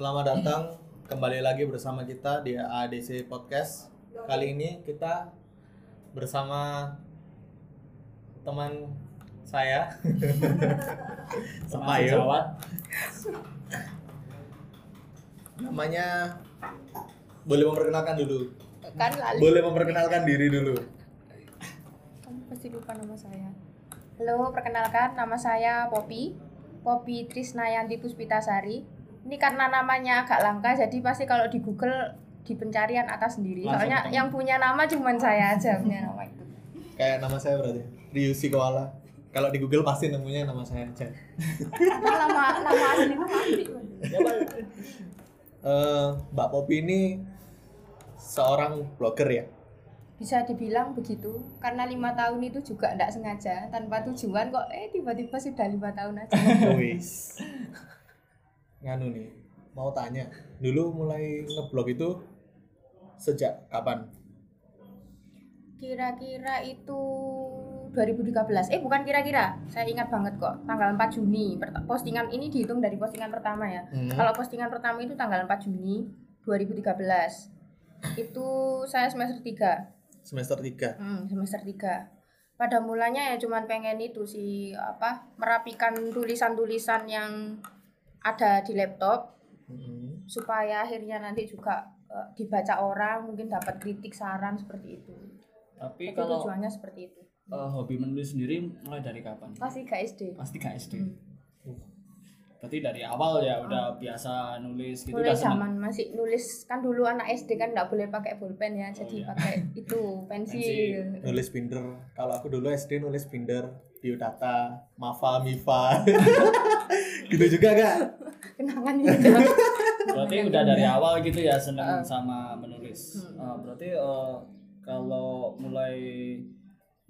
Selamat datang kembali lagi bersama kita di ADC Podcast. Kali ini kita bersama teman saya Sama. Jawat. Namanya boleh memperkenalkan dulu. kan lali Boleh memperkenalkan diri dulu. kamu pasti lupa nama saya halo perkenalkan nama saya Poppy Poppy Trisnayanti Puspitasari ini karena namanya agak langka jadi pasti kalau di Google di pencarian atas sendiri Langsung soalnya ketemu. yang punya nama cuman saya aja punya nama itu Kayak nama saya berarti Ryusi Koala. Kalau di Google pasti nemunya nama saya aja. nama nama asli Eh, Mbak Popi ini seorang blogger ya. bisa dibilang begitu karena lima tahun itu juga tidak sengaja tanpa tujuan kok eh tiba-tiba sudah lima tahun aja Wis. Nganu nih, mau tanya. Dulu mulai ngeblog itu sejak kapan? Kira-kira itu 2013. Eh bukan kira-kira. Saya ingat banget kok. Tanggal 4 Juni. Postingan ini dihitung dari postingan pertama ya. Hmm. Kalau postingan pertama itu tanggal 4 Juni 2013. Itu saya semester 3. Semester 3. Hmm, semester 3. Pada mulanya ya cuman pengen itu sih apa? Merapikan tulisan-tulisan yang ada di laptop Hmm. supaya akhirnya nanti juga eh, dibaca orang, mungkin dapat kritik saran seperti itu. Tapi Tapi kalau tujuannya seperti itu. eh, hobi menulis sendiri mulai dari kapan? Pasti gak SD. Pasti gak SD. Hmm. Berarti dari awal ya udah biasa nulis gitu mulai zaman masih nulis kan dulu anak SD kan nggak boleh pakai bolpen ya jadi iya. pakai itu pensil, Pensil. Nulis binder. Kalau aku dulu SD nulis binder, biodata, Mafa, Mifa. gitu juga gak? kenangan gitu Berarti udah dari awal gitu ya seneng Uh. sama menulis. Hmm. Eh, berarti eh, kalau mulai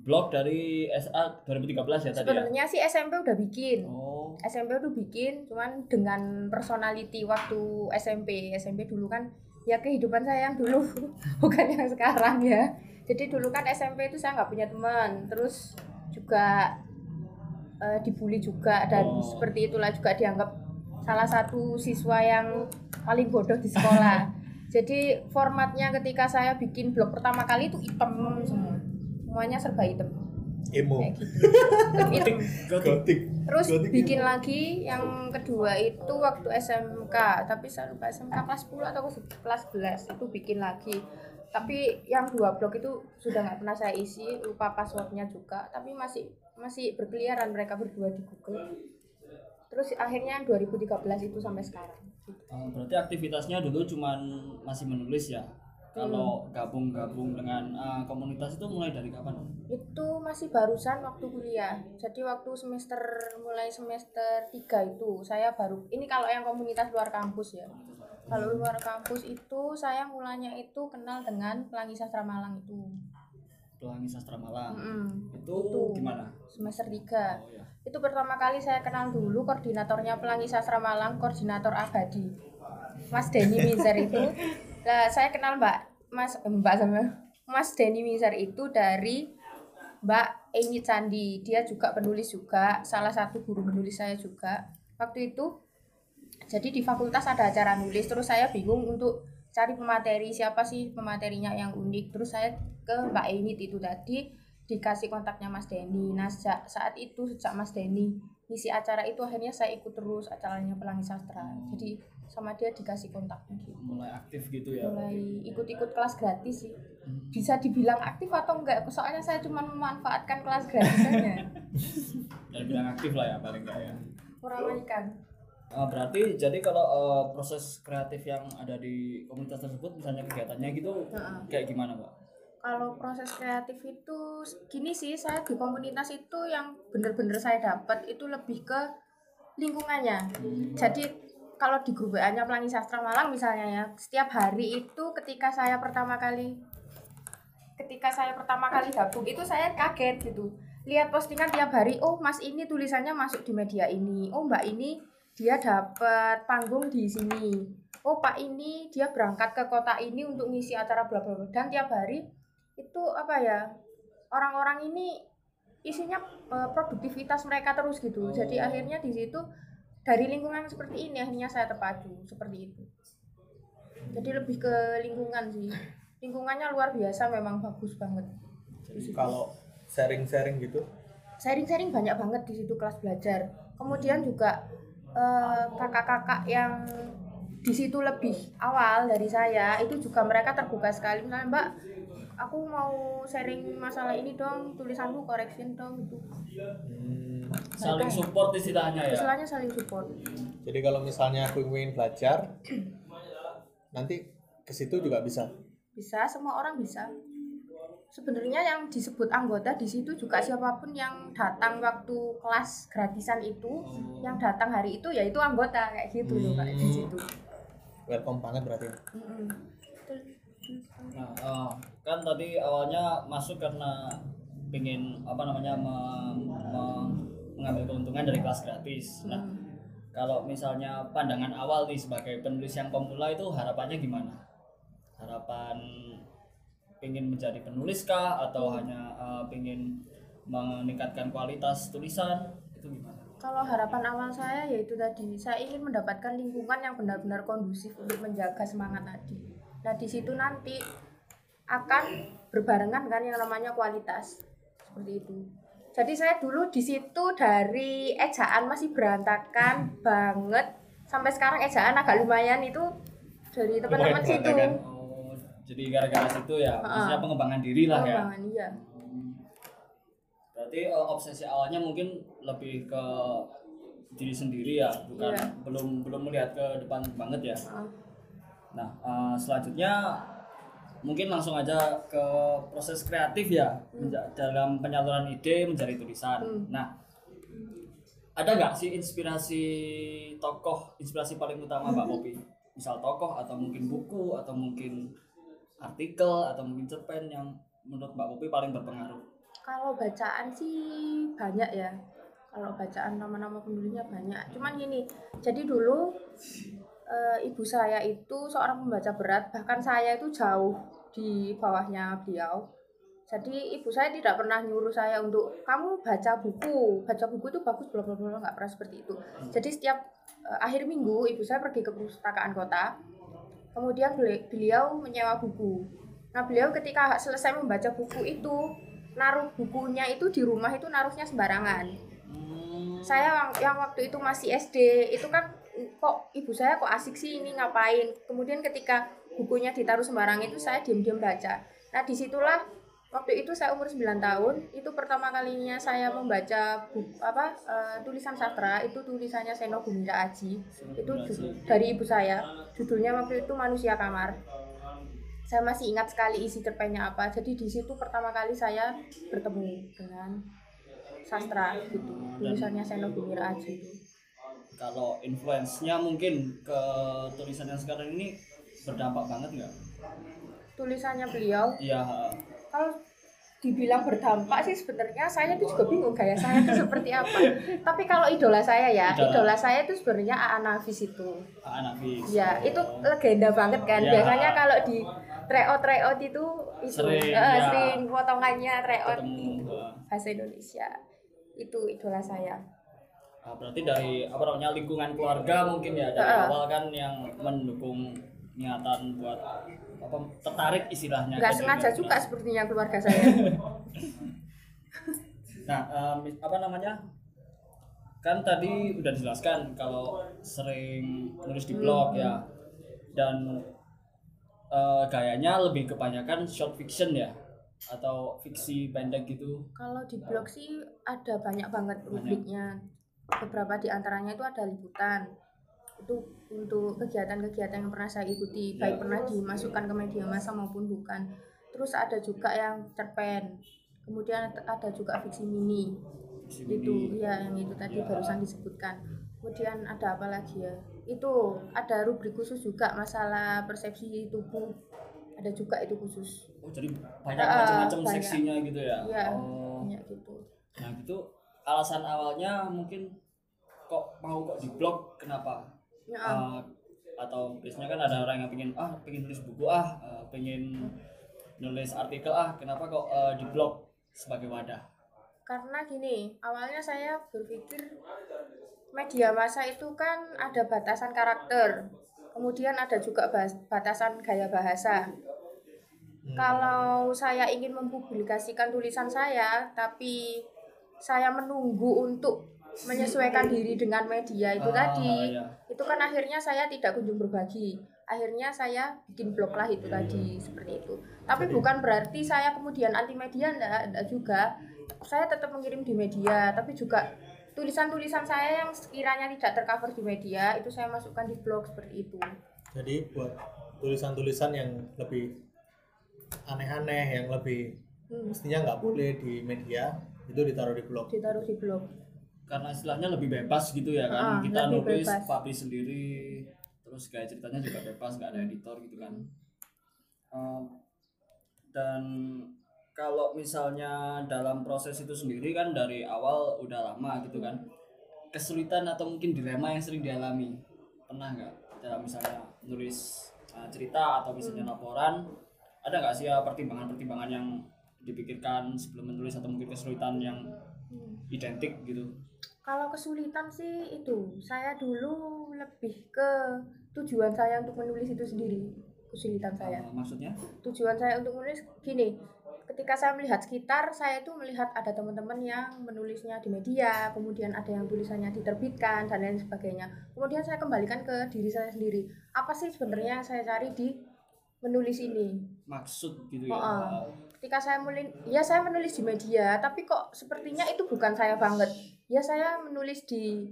blog dari SA 2013 ya tadi ya? sebenarnya sih SMP udah bikin Oh, SMP udah bikin cuman dengan personality waktu SMP SMP dulu kan ya kehidupan saya yang dulu bukan yang sekarang ya jadi dulu kan SMP itu saya nggak punya teman terus juga eh, dibully juga dan Oh. seperti itulah juga dianggap salah satu siswa yang paling bodoh di sekolah jadi formatnya ketika saya bikin blog pertama kali itu hitam semua semuanya serba hitam Emo. kayak gitu. Gotik. Terus Gotik bikin emo. lagi yang kedua itu waktu SMK, tapi saya lupa SMK kelas 10 atau kelas 11 itu bikin lagi. Tapi yang dua blog itu sudah nggak pernah saya isi, lupa passwordnya juga, tapi masih masih berkeliaran mereka berdua di Google. Terus akhirnya yang 2013 itu sampai sekarang. Eh, berarti aktivitasnya dulu cuman masih menulis ya. Kalau Hmm. gabung-gabung dengan eh, komunitas itu mulai dari kapan? Itu masih barusan waktu kuliah. Jadi waktu semester mulai semester 3 itu saya baru ini kalau yang komunitas luar kampus ya. Kalau luar kampus itu saya mulanya itu kenal dengan Pelangi Sastra Malang itu. Pelangi Sastra Malang. Mm-mm. Itu, Itu. gimana? Semester 3. Oh ya. Itu pertama kali saya kenal dulu koordinatornya Pelangi Sastra Malang, koordinator abadi. Mas Denny Mizer itu. Nah, saya kenal Mbak Mas eh, Mbak sama Mas Denny Mizer itu dari Mbak Eni Candi. Dia juga penulis juga, salah satu guru menulis saya juga. Waktu itu jadi di fakultas ada acara nulis terus saya bingung untuk cari pemateri siapa sih pematerinya yang unik. Terus saya ke Mbak Enit itu tadi dikasih kontaknya Mas Denny. Nah sejak saat itu sejak Mas Denny ngisi acara itu akhirnya saya ikut terus acaranya Pelangi Sastra. Jadi sama dia dikasih kontaknya gitu. Mulai aktif gitu ya. mulai ikut-ikut kelas gratis sih. Hmm. bisa dibilang aktif atau enggak soalnya saya cuma memanfaatkan kelas gratis saja Dan bilang aktif lah ya paling enggak ya. kurang ikan Eh, berarti jadi kalau eh, proses kreatif yang ada di komunitas tersebut misalnya kegiatannya gitu Heeh. kayak gimana, Pak? kalau proses kreatif itu gini sih saya di komunitas itu yang bener-bener saya dapat itu lebih ke lingkungannya jadi kalau di grup WA-nya Pelangi Sastra Malang misalnya ya setiap hari itu ketika saya pertama kali ketika saya pertama kali gabung itu saya kaget gitu lihat postingan tiap hari oh mas ini tulisannya masuk di media ini oh mbak ini dia dapat panggung di sini. Oh pak ini dia berangkat ke kota ini untuk ngisi acara bla bla bla. Dan tiap hari itu apa ya orang-orang ini isinya eh, produktivitas mereka terus gitu. Oh. jadi akhirnya di situ dari lingkungan seperti ini akhirnya saya terpacu seperti itu. Jadi lebih ke lingkungan sih. Lingkungannya luar biasa memang bagus banget. Jadi kalau sharing-sharing gitu? Sharing-sharing banyak banget di situ kelas belajar. Kemudian juga eh, kakak-kakak yang di situ lebih awal dari saya itu juga mereka terbuka sekali. Misalnya mbak aku mau sharing masalah ini dong tulisanku correction dong gitu. Hmm, saling support istilahnya ya? Istilahnya saling support. Jadi kalau misalnya aku ingin belajar nanti ke situ juga bisa? Bisa semua orang bisa sebenarnya yang disebut anggota di situ juga siapa pun yang datang waktu kelas gratisan itu yang datang hari itu ya itu anggota kayak gitu loh Kak, di Hmm. situ welcome banget berarti Mm-mm. Nah, eh, kan tadi awalnya masuk karena ingin apa namanya me- me- mengambil keuntungan dari kelas gratis. Nah, kalau misalnya pandangan awal nih sebagai penulis yang pemula itu harapannya gimana? Harapan ingin menjadi penulis kah atau hanya eh, ingin meningkatkan kualitas tulisan itu gimana? Kalau harapan awal saya yaitu tadi saya ingin mendapatkan lingkungan yang benar-benar kondusif untuk menjaga semangat tadi. Nah di situ nanti akan berbarengan kan yang namanya kualitas seperti itu. Jadi saya dulu di situ dari ejaan masih berantakan banget sampai sekarang ejaan agak lumayan itu dari teman-teman situ. berantakan. Jadi gara-gara situ ya, maksudnya pengembangan diri lah ya. Pengembangan, iya. Berarti eh, obsesi awalnya mungkin lebih ke diri sendiri ya, bukan Iya. belum belum melihat ke depan banget ya. Ah. Nah, eh, selanjutnya mungkin langsung aja ke proses kreatif ya menja- dalam penyaluran ide menjadi tulisan. Hmm. Nah, ada nggak sih inspirasi tokoh, inspirasi paling utama Mbak Popi? Misal tokoh atau mungkin buku atau mungkin artikel atau mungkin cerpen yang menurut Mbak Popi paling berpengaruh? Kalau bacaan sih banyak ya. Kalau bacaan nama-nama penulisnya banyak. Cuman gini, jadi dulu eh, ibu saya itu seorang pembaca berat, bahkan saya itu jauh di bawahnya beliau. Jadi ibu saya tidak pernah nyuruh saya untuk kamu baca buku, baca buku itu bagus, bla bla bla nggak pernah seperti itu. Jadi setiap eh, akhir minggu ibu saya pergi ke perpustakaan kota, kemudian beli- beliau menyewa buku. Nah beliau ketika selesai membaca buku itu naruh bukunya itu di rumah itu naruhnya sembarangan. Hmm, Saya yang, yang waktu itu masih SD itu kan kok ibu saya kok asik sih ini ngapain. Kemudian ketika bukunya ditaruh sembarangan itu saya diam-diam baca. Nah di situlah waktu itu saya umur 9 tahun itu pertama kalinya saya membaca buku apa eh, tulisan sastra itu tulisannya Seno Gumira Aji. Itu dari ibu saya. Judulnya waktu itu Manusia Kamar. Saya masih ingat sekali isi cerpennya apa. Jadi di situ pertama kali saya bertemu dengan sastra gitu tulisannya Seno Gumira Aji itu. Kalau influence-nya mungkin ke tulisan yang sekarang ini berdampak banget nggak? tulisannya beliau? Iya, kalau dibilang berdampak sih sebenarnya saya itu juga bingung gaya saya itu seperti apa tapi kalau idola saya ya Idola. idola saya itu sebenarnya Aan Nafis itu anak Nafis. ya itu legenda banget kan Ya. biasanya kalau di tryout tryout itu itu Sering, eh, ya. sering potongannya tryout eh, bahasa Indonesia itu idola saya Nah, berarti dari apa namanya lingkungan keluarga mungkin ya dari Heeh. awal kan yang mendukung niatan buat apa tertarik istilahnya. nggak sengaja dunia juga tulis. sepertinya keluarga saya Nah, em, apa namanya? Kan tadi udah dijelaskan kalau sering nulis di blog Hmm. ya. Dan eh, gayanya lebih kebanyakan short fiction ya atau fiksi pendek gitu. kalau di blog sih ada banyak banget rubriknya beberapa di antaranya itu ada liputan itu untuk kegiatan-kegiatan yang pernah saya ikuti baik pernah dimasukkan ke media massa maupun bukan. Terus ada juga yang cerpen kemudian ada juga fiksi mini. Fiksi itu mini. ya yang itu tadi barusan disebutkan. Kemudian ada apa lagi ya? Itu ada rubrik khusus juga masalah persepsi tubuh. Ada juga itu khusus. Oh, jadi banyak Ah, macam-macam seksinya gitu ya. Iya, Oh. banyak gitu. Nah, gitu. Alasan awalnya mungkin kok mau kok di blog kenapa? Ya, Eh, atau biasanya kan ada orang yang pengen ah pengen tulis buku ah eh, pengen nulis artikel ah kenapa kok eh, di blog? Sebagai wadah. Karena gini awalnya saya berpikir media massa itu kan ada batasan karakter kemudian ada juga batasan gaya bahasa. Hmm. kalau saya ingin mempublikasikan tulisan saya tapi saya menunggu untuk menyesuaikan diri dengan media itu Ah, tadi. ya. itu kan akhirnya saya tidak kunjung berbagi. Akhirnya saya bikin blog lah itu tadi seperti itu. Tapi Jadi- bukan berarti saya kemudian anti media enggak, enggak juga. Saya tetap mengirim di media tapi juga tulisan-tulisan saya yang sekiranya tidak tercover di media itu saya masukkan di blog seperti itu. Jadi buat tulisan-tulisan yang lebih aneh-aneh, yang lebih Hmm, mestinya nggak boleh di media, itu ditaruh di blog. ditaruh di blog karena istilahnya lebih bebas gitu ya kan. Kita lebih nulis bebas. publish sendiri. Terus kayak ceritanya juga bebas nggak ada editor gitu kan. Um, dan kalau misalnya dalam proses itu sendiri kan dari awal udah lama gitu kan. Kesulitan atau mungkin dilema yang sering dialami. Pernah nggak dalam misalnya nulis uh, cerita atau misalnya laporan? Ada nggak sih ya pertimbangan-pertimbangan yang dipikirkan sebelum menulis atau mungkin kesulitan yang Hmm. identik gitu Kalau kesulitan sih itu, saya dulu lebih ke tujuan saya untuk menulis itu sendiri. Kesulitan saya. Uh, maksudnya Tujuan saya untuk menulis gini, ketika saya melihat sekitar, saya itu melihat ada teman-teman yang menulisnya di media, kemudian ada yang tulisannya diterbitkan dan lain sebagainya. Kemudian saya kembalikan ke diri saya sendiri. Apa sih sebenarnya yang saya cari di menulis ini? maksud gitu ya Oh, ah. Ketika saya mulai ya saya menulis di media tapi kok sepertinya itu bukan saya banget. Ya saya menulis di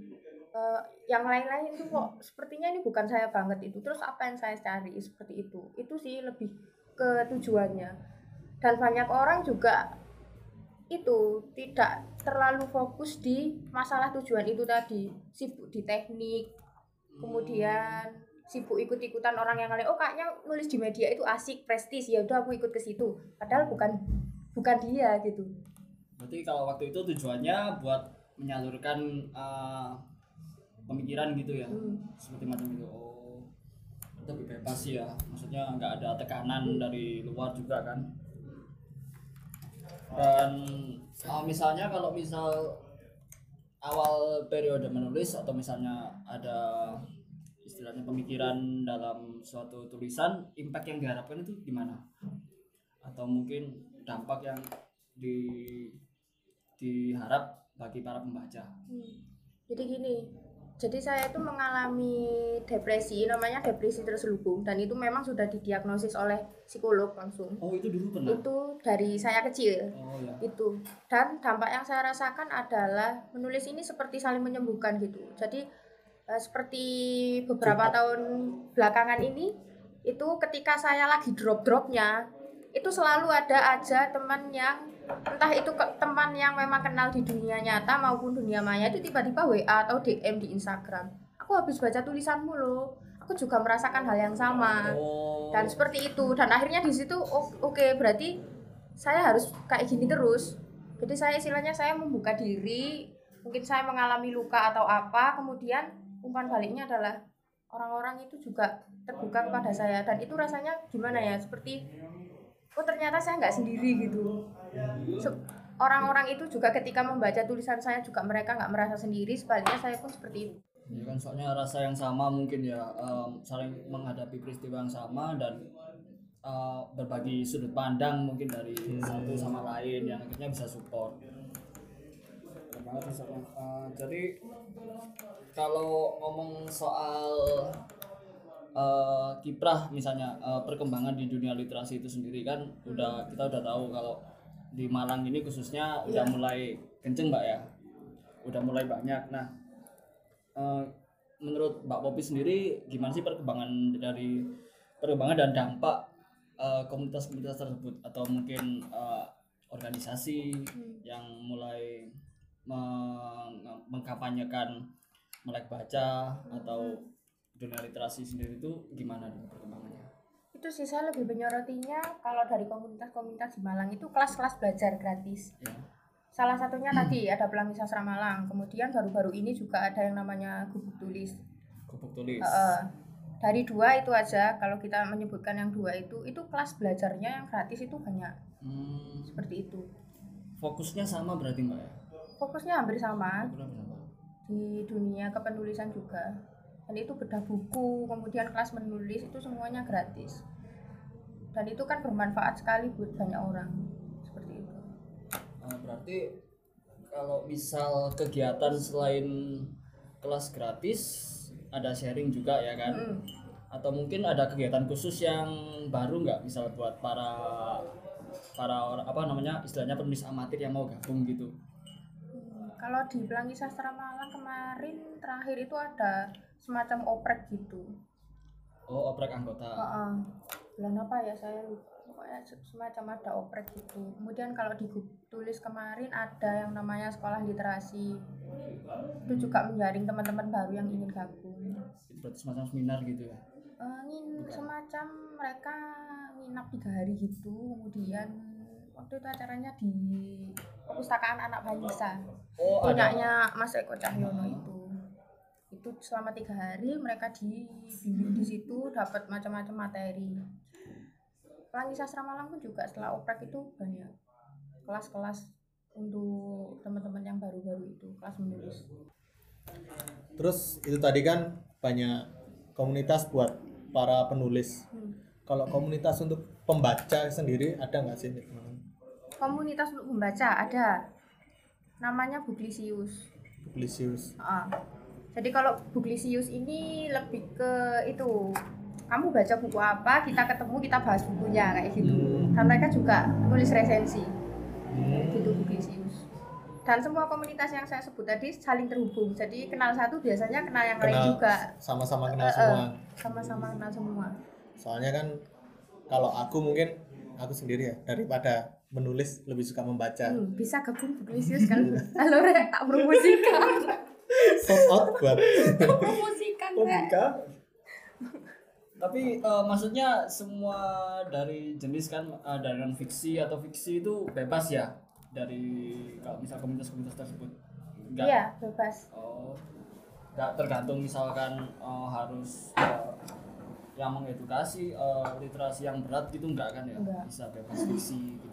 eh, yang lain-lain itu kok sepertinya ini bukan saya banget itu. Terus apa yang saya cari seperti itu? Itu sih lebih ke tujuannya. Dan banyak orang juga itu tidak terlalu fokus di masalah tujuan itu tadi. Sibuk di teknik kemudian sibuk ikut-ikutan orang yang lain oh kayaknya nulis di media itu asik prestis ya udah aku ikut ke situ. Padahal bukan bukan dia gitu. Berarti kalau waktu itu tujuannya buat menyalurkan uh, pemikiran gitu ya? Hmm. seperti macam itu. Oh itu lebih bebas ya. Maksudnya nggak ada tekanan dari luar juga kan? Dan uh, misalnya kalau misal awal periode menulis atau misalnya ada istilahnya pemikiran dalam suatu tulisan impact yang diharapkan itu gimana atau mungkin dampak yang di diharap bagi para pembaca? Hmm. jadi gini jadi saya itu mengalami depresi namanya depresi terselubung dan itu memang sudah didiagnosis oleh psikolog langsung. Oh itu dulu pernah? Itu dari saya kecil. Oh ya itu. Dan dampak yang saya rasakan adalah menulis ini seperti saling menyembuhkan gitu. Jadi eh, seperti beberapa tahun belakangan ini itu ketika saya lagi drop dropnya itu selalu ada aja teman yang entah itu ke, teman yang memang kenal di dunia nyata maupun dunia maya itu tiba-tiba WA atau DM di Instagram. Aku habis baca tulisanmu loh. Aku juga merasakan hal yang sama. Oh. Dan seperti itu. Dan akhirnya di situ oke berarti saya harus kayak gini terus. Jadi saya istilahnya saya membuka diri mungkin saya mengalami luka atau apa kemudian umpan baliknya adalah orang-orang itu juga terbuka kepada saya. Dan itu rasanya gimana ya? Seperti oh ternyata saya nggak sendiri gitu. Orang-orang itu juga ketika membaca tulisan saya juga mereka nggak merasa sendiri. Sebaliknya saya pun seperti itu. Ya kan soalnya rasa yang sama mungkin ya em, saling menghadapi peristiwa yang sama dan eh, berbagi sudut pandang mungkin dari satu sama lain yang akhirnya bisa support banget. Eh, jadi kalau ngomong soal eh, kiprah misalnya eh, perkembangan di dunia literasi itu sendiri kan udah kita udah tahu kalau di Malang ini khususnya udah Iya. mulai kenceng mbak ya udah mulai banyak nah eh, menurut Mbak Popi sendiri gimana sih perkembangan dari perkembangan dan dampak komunitas-komunitas tersebut atau mungkin eh, organisasi yang mulai meng- mengkampanyekan melek baca atau dunia literasi sendiri itu gimana nih perkembangannya? itu sih saya lebih menyorotinya kalau dari komunitas-komunitas di Malang itu kelas-kelas belajar gratis Ya. salah satunya tadi ada Pelangi Sastra Malang kemudian baru-baru ini juga ada yang namanya gubuk tulis Gubuk tulis. Heeh. dari dua itu aja kalau kita menyebutkan yang dua itu itu kelas belajarnya yang gratis itu banyak Hmm, seperti itu fokusnya sama berarti mbak ya? Fokusnya hampir sama. Di dunia kepenulisan juga. Dan itu bedah buku kemudian kelas menulis itu semuanya gratis. Dan itu kan bermanfaat sekali buat banyak orang. Seperti itu. Eh, berarti kalau misal kegiatan selain kelas gratis ada sharing juga ya kan? Mm. atau mungkin ada kegiatan khusus yang baru nggak? Misal buat para para orang apa namanya istilahnya penulis amatir yang mau gabung gitu kalau di Pelangi Sastra Malang kemarin terakhir itu ada semacam oprek gitu. Oh oprek anggota. Heeh. bulan apa ya saya lupa. Pokoknya se- semacam ada oprek gitu. Kemudian kalau di tulis kemarin ada yang namanya sekolah literasi. Itu juga menjaring teman-teman baru yang ingin gabung. Itu berarti semacam seminar gitu ya? Ngin semacam mereka nginap tiga hari gitu. Kemudian waktu itu acaranya di perpustakaan anak Banyisa oh punyanya Mas Eko Cahyono itu itu selama tiga hari mereka dibimbing di situ dapat macam-macam materi Pelangi Sastra Malang pun juga setelah oprek itu banyak kelas-kelas untuk teman-teman yang baru-baru itu kelas menulis Terus itu tadi kan banyak komunitas buat para penulis. Hmm. Kalau komunitas untuk pembaca sendiri ada nggak sih? Komunitas untuk membaca ada namanya Buklisius Publisius. Ah. Jadi kalau Buklisius ini lebih ke itu kamu baca buku apa, kita ketemu, kita bahas bukunya kayak gitu. Hmm. Dan mereka juga nulis resensi, Hmm. gitu Buklisius. Dan semua komunitas yang saya sebut tadi saling terhubung. Jadi kenal satu biasanya kenal yang lain Kenal juga, sama-sama kenal eh. semua. sama-sama kenal semua. Soalnya kan kalau aku mungkin aku sendiri ya daripada menulis lebih suka membaca. Hmm, bisa gabung Buklisius kan? Halo Rek, tak promosikan. Sold out buat promosikan Rek. tapi eh, maksudnya semua dari jenis kan eh, dari non fiksi atau fiksi itu bebas ya dari kalau misal komunitas-komunitas tersebut enggak Iya, bebas. oh nggak tergantung misalkan eh, harus eh, yang mengedukasi eh, literasi yang berat gitu enggak kan ya Enggak. bisa bebas fiksi gitu ya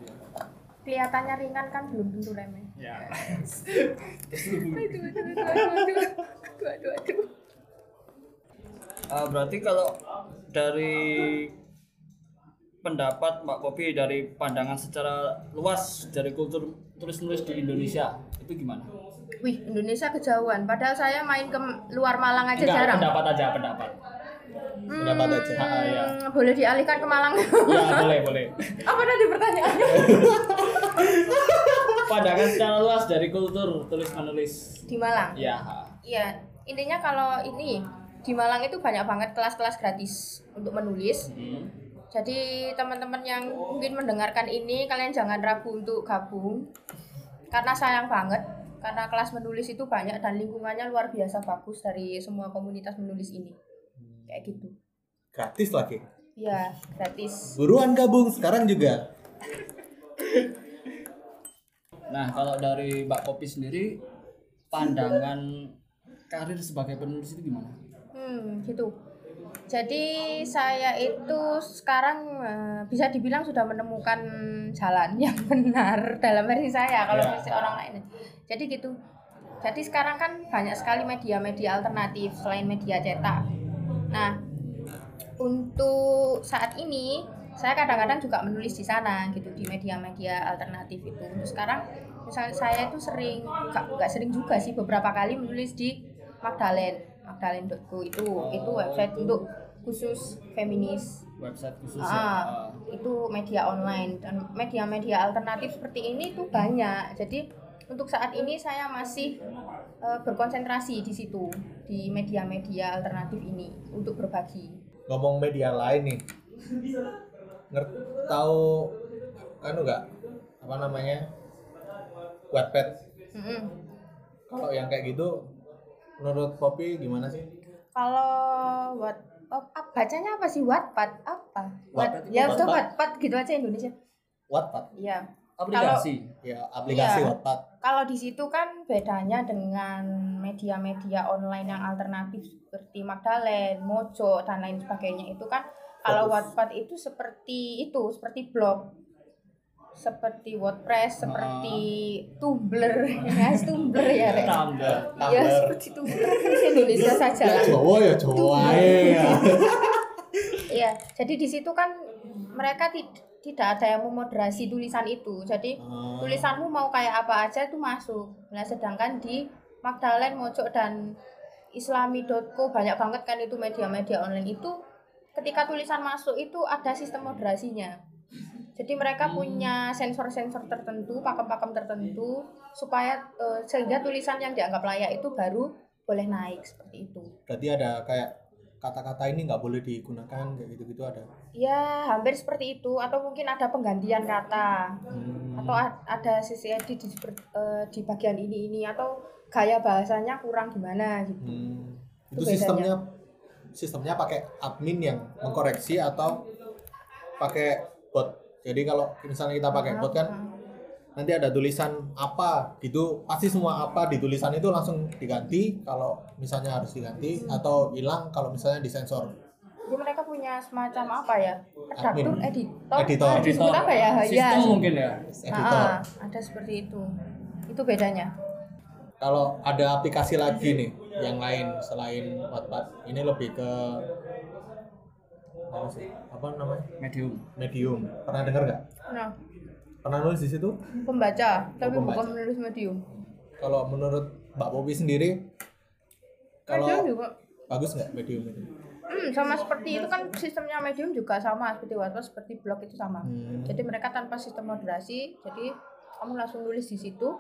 Kelihatannya ringan kan belum tentu remeh. ya Aduh, aduh, aduh, aduh, aduh, aduh, aduh, aduh. Eh, berarti kalau dari pendapat Mbak Popi dari pandangan secara luas dari kultur tulis menulis di Indonesia itu gimana? Wih, Indonesia kejauhan. Padahal saya main ke luar Malang aja Enggak, jarang. pendapat aja pendapat. pendapat aja. Ah, iya. Hmm, boleh dialihkan ke Malang. Ya boleh boleh. Apa tadi pertanyaannya? Pandangan secara luas dari kultur tulis menulis. Di Malang. Ya. Iya, intinya kalau ini di Malang itu banyak banget kelas-kelas gratis untuk menulis. Hmm. Jadi teman-teman yang mungkin mendengarkan ini kalian jangan ragu untuk gabung karena sayang banget karena kelas menulis itu banyak dan lingkungannya luar biasa bagus dari semua komunitas menulis ini kayak gitu Gratis lagi. ya gratis Buruan gabung sekarang juga. Nah kalau dari Mbak Popi sendiri pandangan karir sebagai penulis itu gimana? hmm gitu jadi saya itu sekarang eh, bisa dibilang sudah menemukan jalan yang benar dalam versi saya kalau Ya. versi orang lain jadi gitu jadi sekarang kan banyak sekali media-media alternatif selain media cetak nah untuk saat ini saya kadang-kadang juga menulis di sana gitu di media-media alternatif itu sekarang misalnya saya itu sering nggak sering juga sih beberapa kali menulis di Magdalene magdalene.co itu itu website untuk khusus feminis Website khusus Ah, ya? Ah. itu media online dan media-media alternatif seperti ini tuh banyak jadi untuk saat ini saya masih eh, berkonsentrasi di situ di media-media alternatif ini untuk berbagi Ngomong media lain nih. Ngerti tahu anu nggak apa namanya? Wattpad. Mm-mm. Kalau yang kayak gitu menurut Poppy gimana sih? Kalau what oh, bacanya apa sih Wattpad apa? Wattpad Wat, itu ya Wattpad. gitu aja Indonesia. Wattpad. Iya. Aplikasi. Ya, aplikasi Iya. Wattpad. Kalau di situ kan bedanya dengan media-media online yang alternatif seperti Magdalene, Mojo dan lain sebagainya itu kan kalau. Wattpad itu seperti itu, seperti blog. seperti WordPress, seperti Tumblr, ya Tumblr ya, Rek. Tumblr. Ya seperti Tumblr Indonesia saja. Ya Jawa ya Jawa ya. Iya, jadi di situ kan mereka tid- tidak ada yang memoderasi tulisan itu. Jadi Ah. tulisanmu mau kayak apa aja itu masuk. Nah, sedangkan di Magdalen, Mojok dan Islami.co banyak banget kan itu media-media online itu ketika tulisan masuk itu ada sistem moderasinya. Jadi mereka punya sensor-sensor tertentu, pakem-pakem tertentu supaya eh, sehingga tulisan yang dianggap layak itu baru boleh naik seperti itu. Berarti ada kayak kata-kata ini nggak boleh digunakan kayak gitu-gitu ada. Ya, hampir seperti itu atau mungkin ada penggantian kata Hmm. atau ada sisi edit di, seper- eh, di bagian ini ini atau gaya bahasanya kurang gimana gitu. Hmm. Itu Itu sistemnya bedanya. Sistemnya pakai admin yang mengkoreksi atau pakai bot. Jadi kalau misalnya kita pakai bot kan Ah, nanti ada tulisan apa gitu pasti semua apa di tulisan itu langsung diganti kalau misalnya harus diganti atau hilang kalau misalnya disensor Jadi mereka punya semacam apa ya? Redaktur, Admin. editor, Editor. ah, apa ya? Sistem ya. mungkin ya. editor Ah, ada seperti itu. Itu bedanya. Kalau ada aplikasi lagi nih yang lain selain Wattpad ini lebih ke apa sih apa namanya Medium. medium pernah dengar nggak Nah, pernah nulis di situ pembaca, tapi Oh, pembaca. bukan menulis medium. kalau menurut Mbak Bobi sendiri kalau Medium juga. bagus nggak medium itu Hmm, sama seperti itu kan sistemnya medium juga sama seperti WhatsApp seperti blog itu sama. Hmm. Jadi mereka tanpa sistem moderasi, jadi kamu langsung nulis di situ,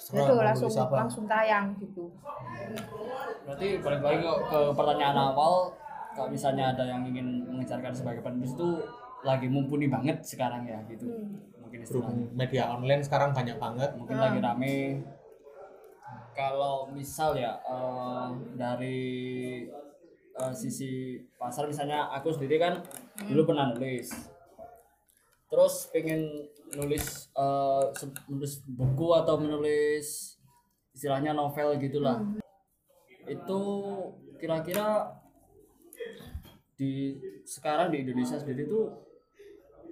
Terserah itu langsung nulis apa. langsung tayang gitu. Berarti balik lagi ke, ke pertanyaan awal, kalau misalnya ada yang ingin mengejarkan sebagai penulis itu lagi mumpuni banget sekarang ya gitu. Hmm. Mungkin istilahnya. media online sekarang banyak banget Mungkin Hmm. lagi rame. Kalau misal ya eh, dari eh, sisi pasar misalnya aku sendiri kan dulu pernah nulis. Terus pengen nulis se- menulis buku atau menulis istilahnya novel gitulah. Itu kira-kira di sekarang di Indonesia sendiri tuh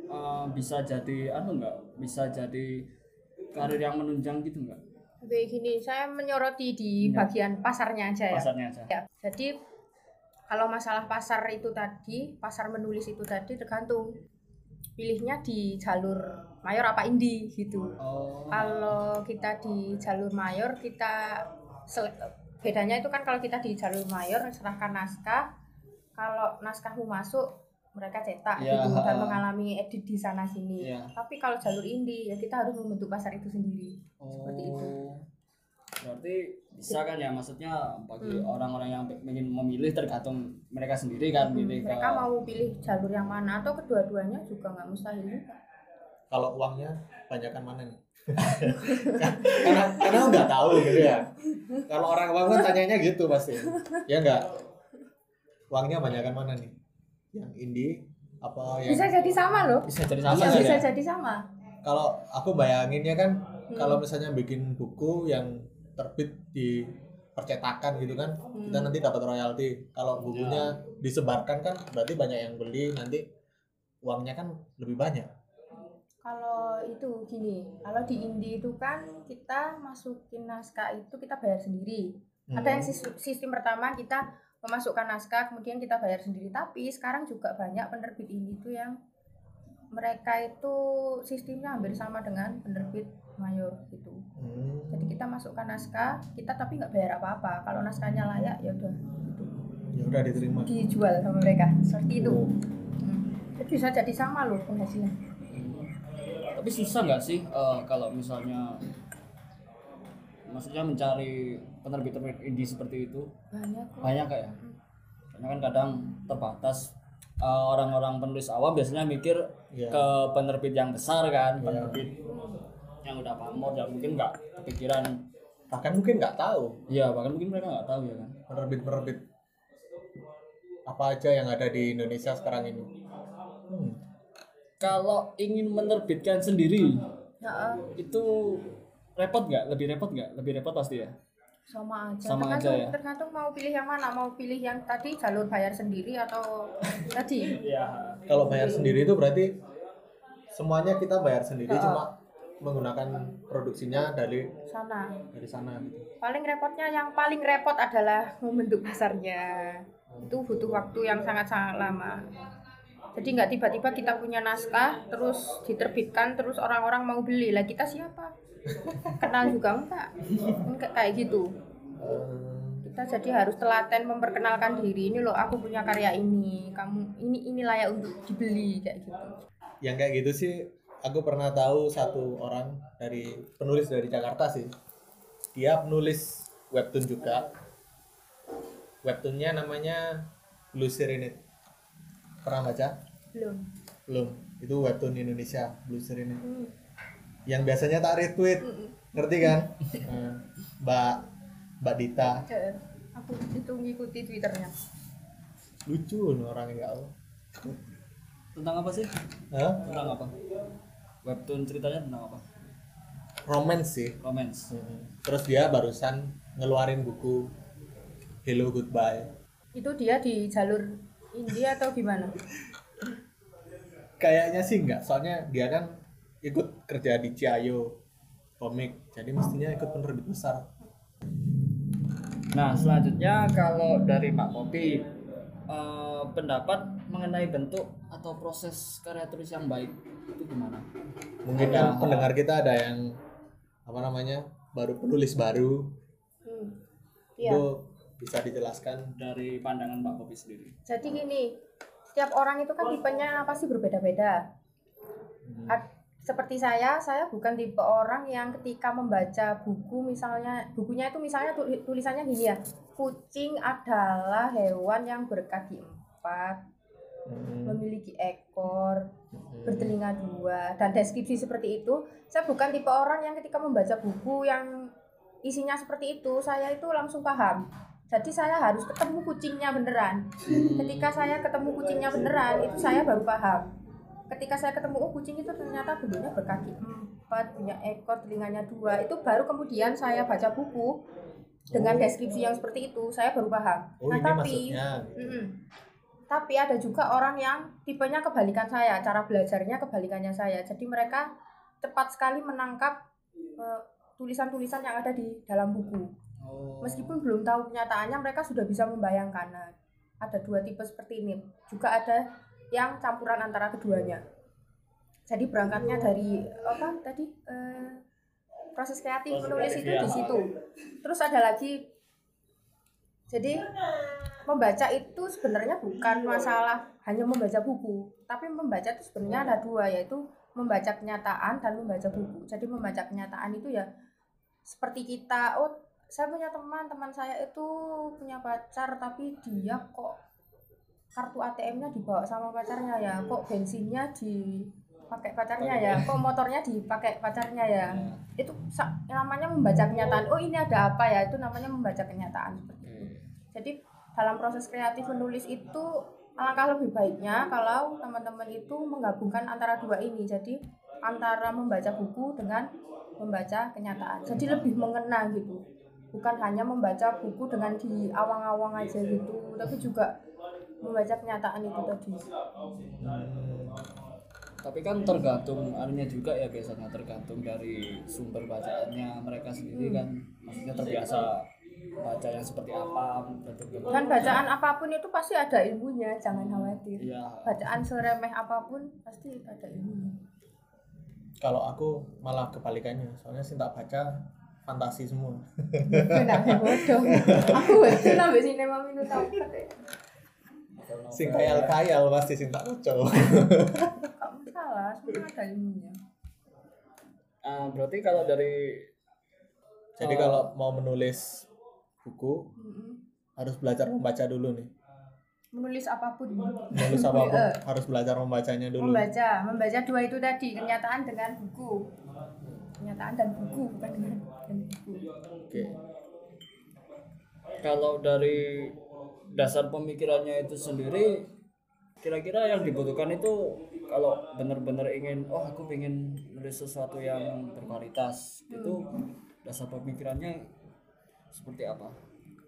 eh, bisa jadi anu enggak bisa jadi karir yang menunjang gitu enggak Oke gini, saya menyoroti di Ya. bagian pasarnya aja ya. pasarnya aja Ya, jadi kalau masalah pasar itu tadi, pasar menulis itu tadi tergantung pilihnya di jalur mayor apa indie gitu. oh Kalau kita di jalur mayor kita bedanya itu kan kalau kita di jalur mayor serahkan naskah, kalau naskahmu masuk mereka cetak Ya, gitu dan mengalami edit di sana sini. Ya. Tapi kalau jalur indie ya kita harus membentuk pasar itu sendiri. Seperti itu. Berarti bisa kan ya maksudnya bagi Hmm. orang-orang yang ingin memilih tergantung mereka sendiri kan Hmm, pilih ke mereka mau pilih jalur yang mana atau kedua-duanya juga nggak mustahil juga. kalau uangnya banyakkan mana nih karena karena nggak tahu gitu ya kalau orang uang kan tanyanya gitu pasti ya nggak uangnya banyakkan mana nih yang indie apa yang Bisa jadi sama loh. bisa jadi Sama Iya, sih bisa ya? jadi sama. kalau aku bayanginnya kan Hmm. kalau misalnya bikin buku yang terbit di percetakan gitu kan Hmm. kita nanti dapat royalti kalau bukunya disebarkan kan berarti banyak yang beli nanti uangnya kan lebih banyak Kalau itu gini, kalau di indie itu kan kita masukin naskah itu kita bayar sendiri. Ada yang Hmm. sis- sistem pertama kita memasukkan naskah kemudian kita bayar sendiri. Tapi sekarang juga banyak penerbit indie itu yang mereka itu sistemnya hampir sama dengan penerbit mayor gitu. Hmm. Jadi kita masukkan naskah, kita tapi nggak bayar apa-apa. Kalau naskahnya layak ya udah gitu. ya udah diterima dijual sama mereka seperti itu. Oh. Hmm. Jadi bisa jadi sama loh penghasilan. tapi susah nggak sih eh, kalau misalnya maksudnya mencari penerbit-penerbit indie seperti itu Banyak kok. banyak kayak karena kan kadang terbatas Eh, orang-orang penulis awam biasanya mikir Iya. ke penerbit yang besar kan Iya. penerbit yang udah pamor yang mungkin nggak kepikiran. Bahkan mungkin nggak tahu. Ya bahkan mungkin mereka nggak tahu ya kan? Penerbit-penerbit apa aja yang ada di Indonesia sekarang ini? Hmm. kalau ingin menerbitkan sendiri Ya, itu repot nggak? Lebih repot nggak? Lebih repot pasti ya sama aja. Sama tergantung, aja ya? tergantung mau pilih yang mana, mau pilih yang tadi jalur bayar sendiri atau tadi. ya kalau bayar sendiri itu berarti semuanya kita bayar sendiri Oh. cuma menggunakan produksinya dari sana. dari sana gitu. Paling repotnya yang paling repot adalah membentuk pasarnya. Itu butuh waktu yang sangat-sangat lama. Jadi nggak tiba-tiba kita punya naskah terus diterbitkan terus orang-orang mau beli. Lah kita siapa kenal juga enggak? Enggak kayak gitu. Kita jadi harus telaten memperkenalkan diri. Ini loh aku punya karya ini. Kamu ini ini layak untuk dibeli kayak gitu. Yang kayak gitu sih aku pernah tahu satu orang dari penulis dari Jakarta sih. Dia penulis webtoon juga. Webtoonnya namanya Blue Serenade. Pernah baca? Belum. Belum. Itu webtoon Indonesia Blue Serenade. Hmm. Yang biasanya tak retweet. Mm-mm. ngerti kan? Eh, Mbak Mbak Dita. Aku itu ngikuti twitternya. Lucu loh orangnya ya tentang apa sih? Hah? tentang apa? Webtoon ceritanya tentang apa? Romance sih. Romance. Terus dia barusan ngeluarin buku Hello Goodbye. Itu dia di jalur India atau gimana? Kayaknya sih enggak. Soalnya dia kan ikut kerja di Ciayo komik jadi mestinya ikut penerbit besar Nah, selanjutnya kalau dari Pak Popi eh, pendapat mengenai bentuk atau proses karya tulis yang baik itu gimana? mungkin Ada- kan pendengar kita ada yang apa namanya baru penulis baru hmm. iya itu bisa dijelaskan Dari pandangan Pak Popi sendiri. jadi gini setiap orang itu kan tipenya pasti berbeda-beda Hmm. Seperti saya saya bukan tipe orang yang ketika membaca buku misalnya bukunya itu misalnya tuli- tulisannya gini ya kucing adalah hewan yang berkaki empat Hmm. memiliki ekor Hmm. bertelinga dua dan deskripsi seperti itu saya bukan tipe orang yang ketika membaca buku yang isinya seperti itu saya itu langsung paham jadi saya harus ketemu kucingnya beneran ketika saya ketemu kucingnya beneran itu saya baru paham ketika saya ketemu oh kucing itu ternyata bentuknya berkaki empat punya ekor telinganya dua itu baru kemudian saya baca buku dengan Oh. deskripsi yang seperti itu saya baru paham oh nah tapi maksudnya Mm-mm. Tapi ada juga orang yang tipenya kebalikan saya, cara belajarnya kebalikannya saya. Jadi mereka cepat sekali menangkap eh, tulisan-tulisan yang ada di dalam buku. Oh. Meskipun belum tahu kenyataannya, mereka sudah bisa membayangkan. Nah, ada dua tipe seperti ini. Juga ada yang campuran antara keduanya. Jadi berangkatnya dari apa tadi eh, proses kreatif Proses menulis kreatif, itu ya. di situ. Terus ada lagi jadi membaca itu sebenarnya bukan masalah hanya membaca buku, tapi membaca itu sebenarnya ada dua yaitu membaca kenyataan dan membaca buku. Jadi membaca kenyataan itu ya seperti kita, oh saya punya teman, teman saya itu punya pacar tapi dia kok kartu ATM-nya dibawa sama pacarnya ya, kok bensinnya dipakai pacarnya ya, kok motornya dipakai pacarnya ya. Itu sa- namanya membaca kenyataan. Oh ini ada apa ya? Itu namanya membaca kenyataan seperti itu. Jadi dalam proses kreatif menulis itu alangkah lebih baiknya kalau teman-teman itu menggabungkan antara dua ini. Jadi antara membaca buku dengan membaca kenyataan. Jadi lebih mengena gitu. Bukan hanya membaca buku dengan di awang-awang aja gitu, tapi juga membaca kenyataan itu tadi. Hmm. Tapi kan tergantung anunya juga ya biasanya tergantung dari sumber bacaannya mereka sendiri kan. Maksudnya terbiasa baca yang seperti apa. Dan bacaan apa pun itu pasti ada ilmunya, jangan khawatir. Iya. Bacaan seremeh apa pun pasti ada ilmunya. kalau aku malah kebalikannya soalnya sih tak baca fantasi semua bodoh. Aku itu nambah sinema minum tahu sing kayal kayal pasti sing tak baca Gak masalah, semua ada ilmunya. Ah, berarti kalau dari jadi Oh. kalau mau menulis buku Mm-mm. harus belajar membaca dulu nih Menulis apa pun. menulis apa pun Eh, harus belajar membacanya dulu Membaca, membaca dua itu tadi, kenyataan dengan buku. Kenyataan dan buku, bukan dengan dan buku. oke kalau dari dasar pemikirannya itu sendiri kira-kira yang dibutuhkan itu kalau benar-benar ingin oh aku pengen nulis sesuatu yang berkualitas itu dasar pemikirannya seperti apa?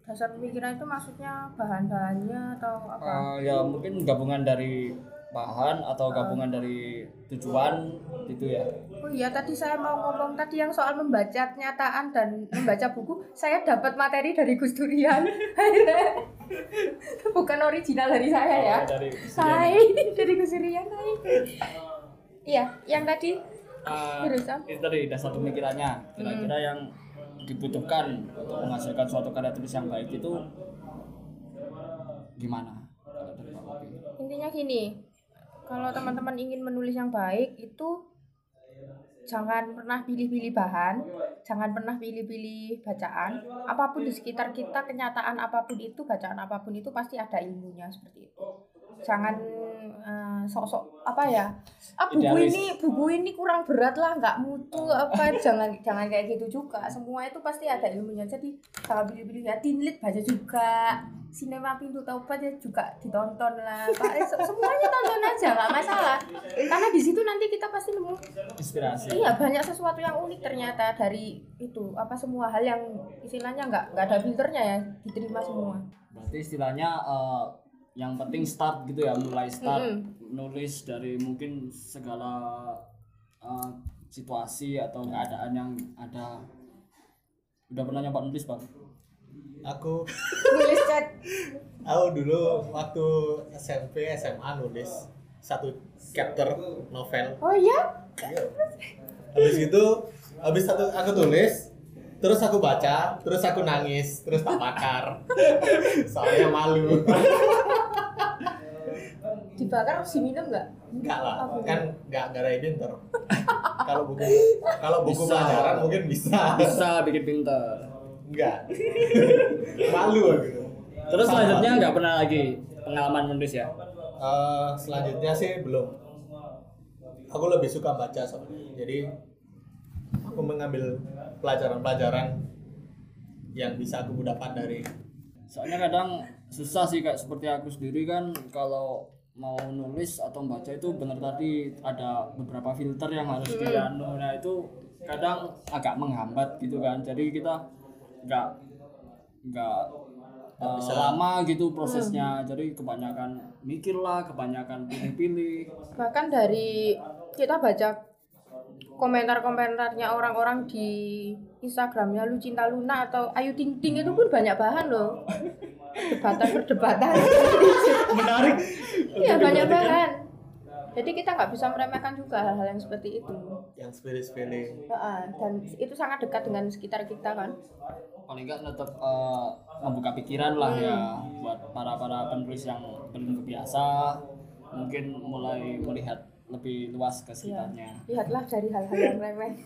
Dasar pemikiran itu maksudnya bahan-bahannya atau apa? Ah, ya mungkin gabungan dari bahan atau gabungan dari tujuan gitu ya Oh iya tadi saya mau ngomong tadi yang soal membaca kenyataan dan membaca buku saya dapat materi dari Gus Durian bukan original dari saya ya. Oh, dari Hai dari Gus Durian hai. Iya yang tadi. Jurusan. itu tadi ada satu pemikirannya. Kira-kira yang dibutuhkan untuk menghasilkan suatu karya tulis yang baik itu gimana? Intinya gini kalau teman-teman ingin menulis yang baik itu jangan pernah pilih-pilih bahan jangan pernah pilih-pilih bacaan. Apa pun di sekitar kita kenyataan apa pun itu bacaan apa pun itu pasti ada ilmunya seperti itu jangan eh, sok-sok apa ya? Ah buku Idealis. ini buku ini kurang berat lah nggak mutu apa jangan jangan kayak gitu juga. Semua itu pasti ada ilmunya. Jadi jangan pilih-pilih ya tinlit baca juga sinema pintu taubat ya juga ditonton lah. Pak Eh, se- semuanya tonton aja nggak masalah. Karena di situ nanti kita pasti nemu inspirasi. Iya banyak sesuatu yang unik ternyata dari itu apa semua hal yang istilahnya nggak nggak ada filternya ya diterima semua. Berarti istilahnya eh, yang penting start gitu ya mulai start Mm-mm. nulis dari mungkin segala eh, situasi atau keadaan yang ada. Udah pernah nyoba nulis bang Aku nulis chat. Aku dulu waktu SMP SMA nulis satu chapter novel. oh iya. Habis itu habis satu aku tulis terus aku baca, terus aku nangis, terus tak bakar. Soalnya malu. dibakar harus diminum nggak Enggak lah, Apa? kan enggak enggak ada editor. Kalau buku kalau buku Bisa. pelajaran mungkin bisa. bisa bikin pinter Enggak. Malu aku. terus Sama. selanjutnya nggak pernah lagi pengalaman menulis ya Eh, selanjutnya sih belum. Aku lebih suka baca soalnya. Jadi aku mengambil pelajaran-pelajaran yang bisa aku dapat dari soalnya kadang susah sih kayak seperti aku sendiri kan kalau mau nulis atau membaca itu benar tadi ada beberapa filter yang harus dianu. Nah itu kadang agak menghambat gitu kan. Jadi kita nggak nggak bisa. lama gitu prosesnya. Jadi kebanyakan mikir lah kebanyakan pilih-pilih. Bahkan dari kita baca komentar-komentarnya orang-orang di Instagramnya Lu Cinta Luna atau Ayu Ting Ting itu pun banyak bahan loh. Perdebatan perdebatan. Menarik. iya banyak bahan. Jadi kita nggak bisa meremehkan juga hal-hal yang seperti itu. Yang sepele-sepele. Heeh, dan itu sangat dekat dengan sekitar kita kan. Paling nggak tetap eh, membuka pikiran lah ya buat para para penulis yang belum kebiasa. Mungkin mulai melihat lebih luas ke sekitarnya. lihatlah dari hal-hal yang remeh.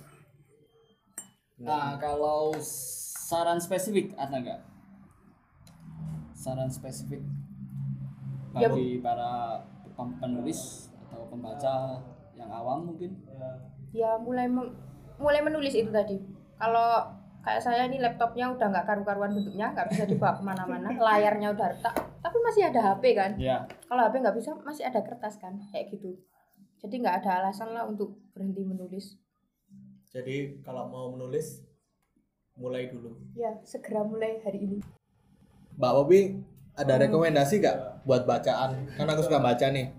Nah kalau saran spesifik ada nggak? Saran spesifik Ya, bagi para pem- penulis atau pembaca yang awam mungkin? ya mulai mulai menulis itu tadi. Kalau kayak saya ini laptopnya udah nggak karu-karuan bentuknya nggak bisa dibawa ke mana-mana layarnya udah retak tapi masih ada HP kan? Ya, kalau HP nggak bisa masih ada kertas kan? Kayak gitu jadi nggak ada alasan lah untuk berhenti menulis Jadi kalau mau menulis mulai dulu. ya segera mulai hari ini Mbak Bobi ada rekomendasi gak buat bacaan? Kan aku suka baca nih.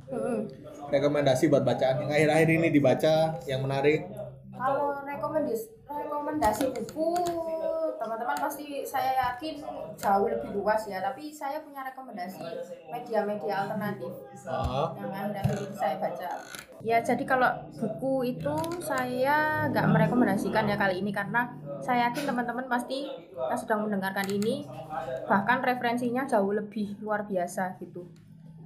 Rekomendasi buat bacaan yang akhir-akhir ini dibaca yang menarik. kalau rekomendasi rekomendasi buku teman-teman pasti saya yakin jauh lebih luas ya tapi saya punya rekomendasi media-media alternatif Ah, yang akhir-akhir ini saya baca ya jadi kalau buku itu saya nggak merekomendasikan ya kali ini karena saya yakin teman-teman pasti yang sedang mendengarkan ini bahkan referensinya jauh lebih luar biasa gitu.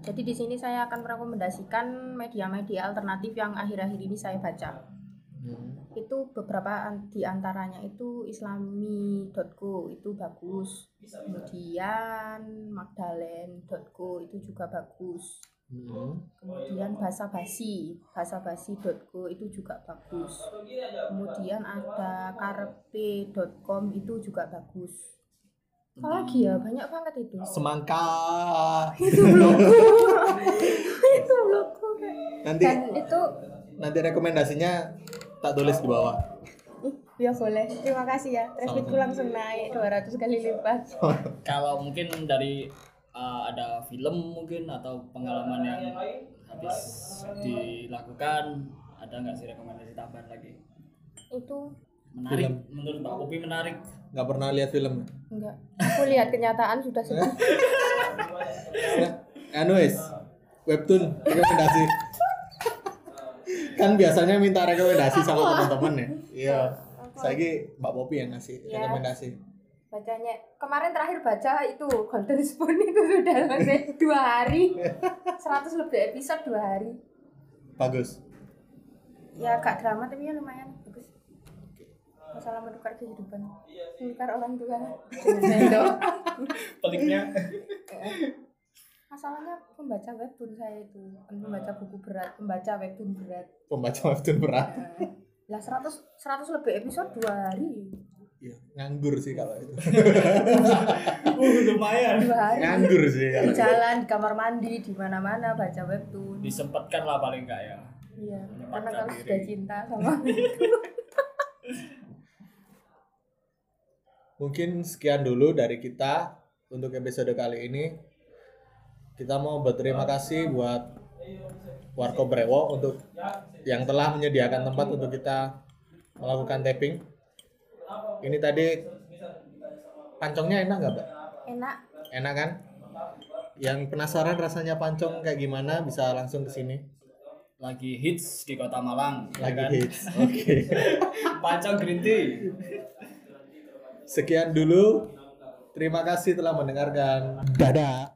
Jadi di sini saya akan merekomendasikan media-media alternatif yang akhir-akhir ini saya baca. Hmm. itu beberapa di antaranya itu islami.co itu bagus. Kemudian magdalen.co itu juga bagus Hmm. kemudian bahasa basi bahasa basi.co itu juga bagus. Kemudian ada karpe.com itu juga bagus. Apalagi ya? Banyak banget itu. Semangka. itu blogku itu blogku Nanti dan itu nanti rekomendasinya tak tulis di bawah. Ih, ya boleh. Terima kasih ya. Trafficku langsung naik 200 kali lipat. Kalau mungkin dari uh, ada film mungkin atau pengalaman yang habis dilakukan ada nggak sih rekomendasi tambahan lagi? Itu menarik Film. menurut Mbak Popi menarik. Nggak pernah lihat film? Enggak aku lihat kenyataan sudah ya anu wis webtoon rekomendasi. Kan biasanya minta rekomendasi sama teman-teman ya. Iya. Saya mbak Popi yang ngasih Ya. rekomendasi bacanya kemarin terakhir baca itu Golden Spoon itu sudah selesai dua hari. 100 lebih episode dua hari. Bagus. Ya agak drama tapi ya lumayan. Bagus. Masalah menukar kehidupan. Menukar orang tua. Peliknya. Masalahnya pembaca webtoon saya itu. Pembaca buku berat pembaca webtoon berat. Pembaca webtoon berat. Nah, lah 100 100 lebih episode dua hari Iya, nganggur sih kalau itu. Uh lumayan. Nganggur sih kalau di itu. jalan di kamar mandi di mana mana baca webtoon. Disempatkan lah paling enggak ya. Iya karena kalau diri. sudah cinta sama mungkin sekian dulu dari kita untuk episode kali ini. Kita mau berterima kasih buat Warko Brewo untuk yang telah menyediakan tempat untuk kita melakukan tapping ini tadi pancongnya enak nggak mbak enak. Enak kan? Yang penasaran rasanya pancong kayak gimana bisa langsung ke sini. Lagi hits di kota Malang ya lagi kan? hits oke. Pancong green tea. Sekian dulu. Terima kasih telah mendengarkan. Dadah